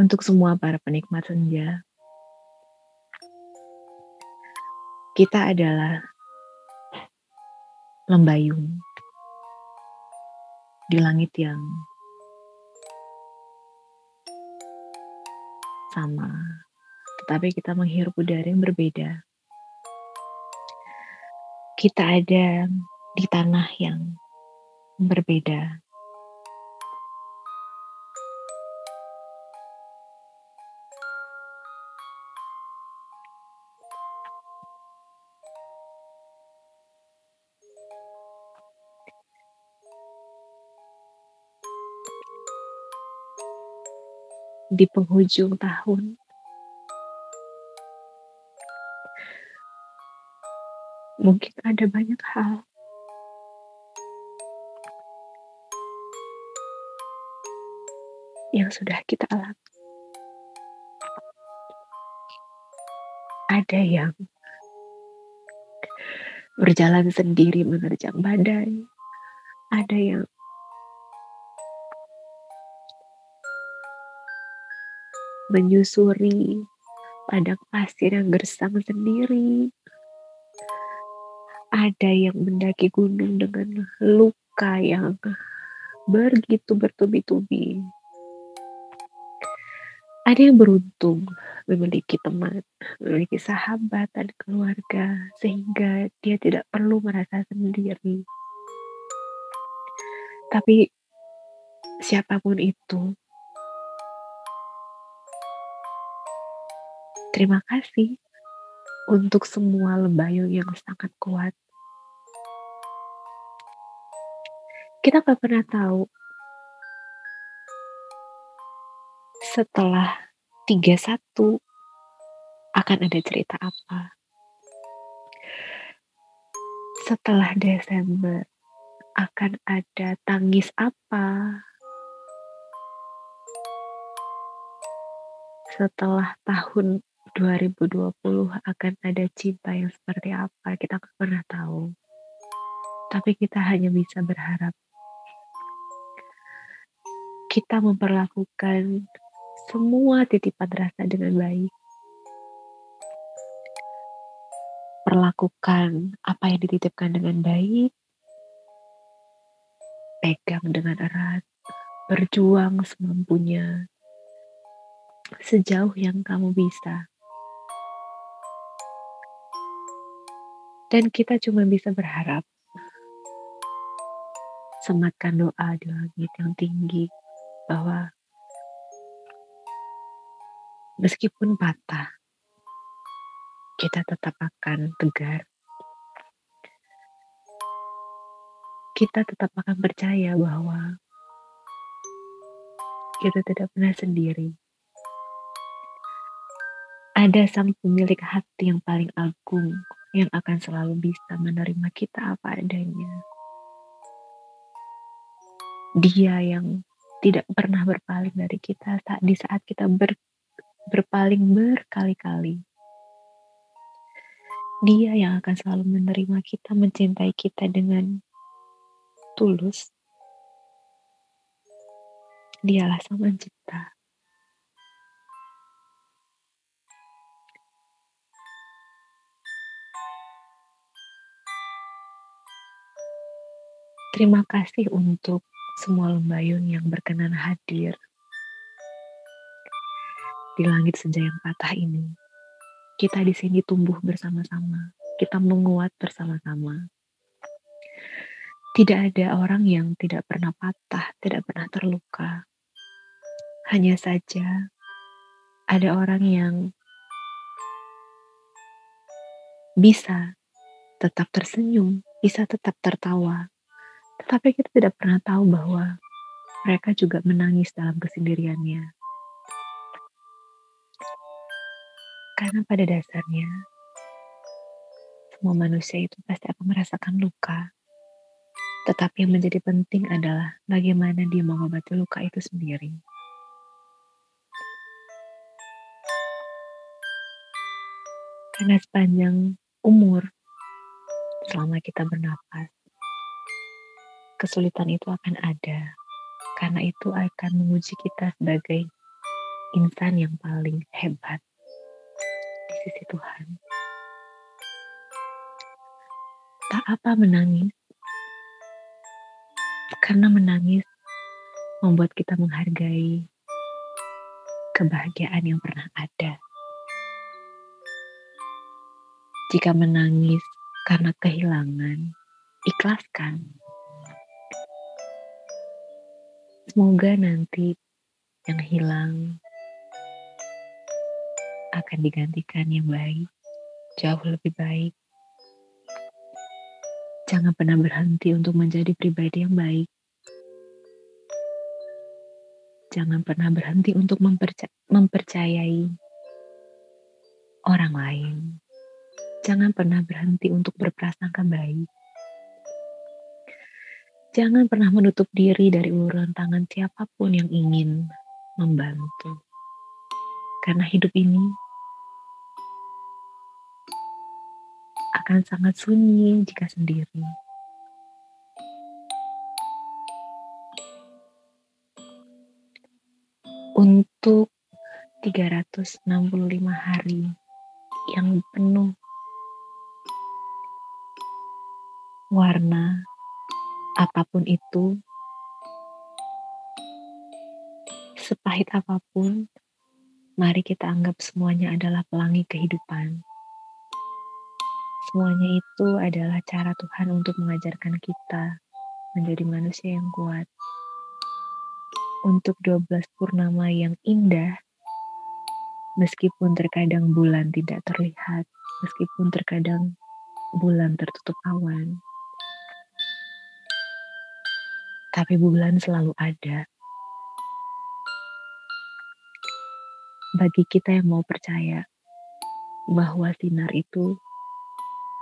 Untuk semua para penikmat senja, kita adalah lembayung di langit yang sama, tetapi kita menghirup udara yang berbeda. Kita ada di tanah yang berbeda. Di penghujung tahun, mungkin ada banyak hal. Yang sudah kita alami. Ada yang berjalan sendiri menerjang badai, ada yang menyusuri padang pasir yang gersang sendiri. Ada yang mendaki gunung dengan luka yang begitu bertubi-tubi. Ada yang beruntung memiliki teman, memiliki sahabat dan keluarga, sehingga dia tidak perlu merasa sendiri. Tapi siapa pun itu, terima kasih untuk semua lembayung yang sangat kuat. Kita gak pernah tahu setelah 31 akan ada cerita apa. Setelah Desember akan ada tangis apa. Setelah tahun 2020 akan ada cinta yang seperti apa, kita nggak pernah tahu. Tapi kita hanya bisa berharap kita memperlakukan semua titipan rasa dengan baik. Perlakukan apa yang dititipkan dengan baik, pegang dengan erat, berjuang semampunya, sejauh yang kamu bisa. Dan kita cuma bisa berharap. Sematkan doa di langit yang tinggi bahwa meskipun patah, kita tetap akan tegar. Kita tetap akan percaya bahwa kita tidak pernah sendiri. Ada sang pemilik hati yang paling agung yang akan selalu bisa menerima kita apa adanya. Dia yang tidak pernah berpaling dari kita saat di saat kita ber, berpaling berkali-kali. Dia yang akan selalu menerima kita, mencintai kita dengan tulus. Dialah sang pencipta. Terima kasih untuk semua lembayung yang berkenan hadir di langit senja yang patah ini. Kita di sini tumbuh bersama-sama, kita menguat bersama-sama. Tidak ada orang yang tidak pernah patah, tidak pernah terluka. Hanya saja ada orang yang bisa tetap tersenyum, bisa tetap tertawa, tetapi kita tidak pernah tahu bahwa mereka juga menangis dalam kesendiriannya. Karena pada dasarnya, semua manusia itu pasti akan merasakan luka. Tetapi yang menjadi penting adalah bagaimana dia mengobati luka itu sendiri. Karena sepanjang umur, selama kita bernapas, kesulitan itu akan ada, karena itu akan menguji kita sebagai insan yang paling hebat di sisi Tuhan. Tak apa menangis, karena menangis membuat kita menghargai kebahagiaan yang pernah ada. Jika menangis karena kehilangan, ikhlaskan. Semoga nanti yang hilang akan digantikan yang baik, jauh lebih baik. Jangan pernah berhenti untuk menjadi pribadi yang baik. Jangan pernah berhenti untuk memperca mempercayai orang lain. Jangan pernah berhenti untuk berprasangka baik. Jangan pernah menutup diri dari uluran tangan siapa pun yang ingin membantu. Karena hidup ini akan sangat sunyi jika sendiri. Untuk 365 hari yang penuh warna apa pun itu, sepahit apa pun, mari kita anggap semuanya adalah pelangi kehidupan. Semuanya itu adalah cara Tuhan untuk mengajarkan kita menjadi manusia yang kuat. Untuk 12 purnama yang indah, meskipun terkadang bulan tidak terlihat, meskipun terkadang bulan tertutup awan, tapi bulan selalu ada. Bagi kita yang mau percaya bahwa sinar itu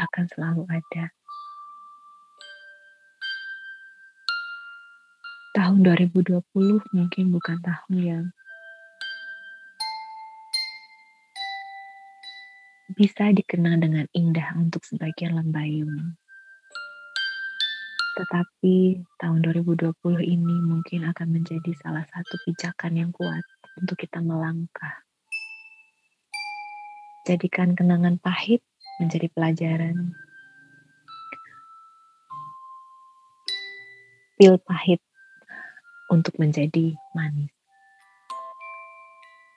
akan selalu ada. Tahun 2020 mungkin bukan tahun yang bisa dikenang dengan indah untuk sebagian lembayung. Tetapi tahun 2020 ini mungkin akan menjadi salah satu pijakan yang kuat untuk kita melangkah. Jadikan kenangan pahit menjadi pelajaran. Pil pahit untuk menjadi manis.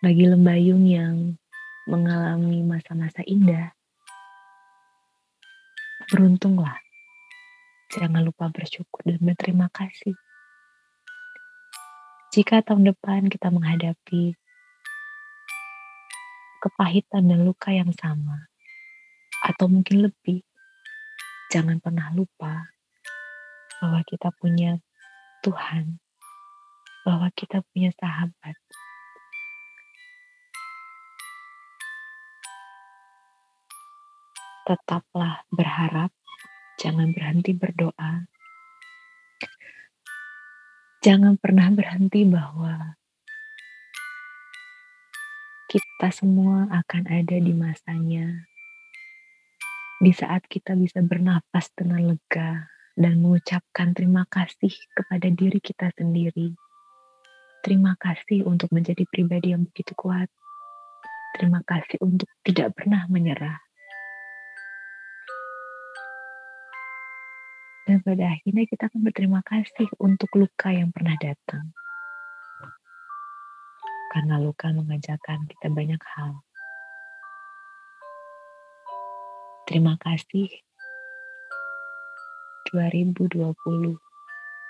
Bagi lembayung yang mengalami masa-masa indah, beruntunglah Jangan lupa bersyukur dan berterima kasih. Jika tahun depan kita menghadapi kepahitan dan luka yang sama, atau mungkin lebih, jangan pernah lupa bahwa kita punya Tuhan, bahwa kita punya sahabat. Tetaplah berharap Jangan berhenti berdoa. Jangan pernah berhenti bahwa kita semua akan ada di masanya. Di saat kita bisa bernapas dengan lega dan mengucapkan terima kasih kepada diri kita sendiri. Terima kasih untuk menjadi pribadi yang begitu kuat. Terima kasih untuk tidak pernah menyerah. Dan pada akhirnya kita akan berterima kasih untuk luka yang pernah datang. Karena luka mengajarkan kita banyak hal. Terima kasih 2020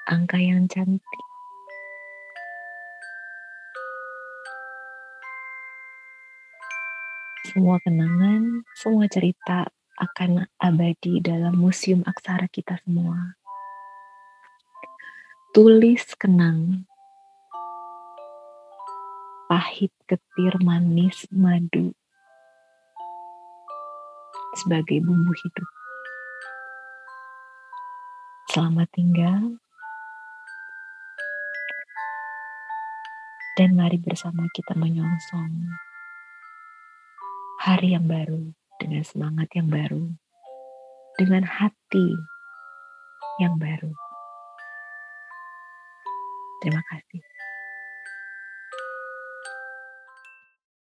angka yang cantik. Semua kenangan, semua cerita akan abadi dalam museum aksara kita semua. Tulis kenang, pahit ketir manis madu sebagai bumbu hidup. Selamat tinggal dan mari bersama kita menyongsong hari yang baru dengan semangat yang baru, dengan hati yang baru. Terima kasih.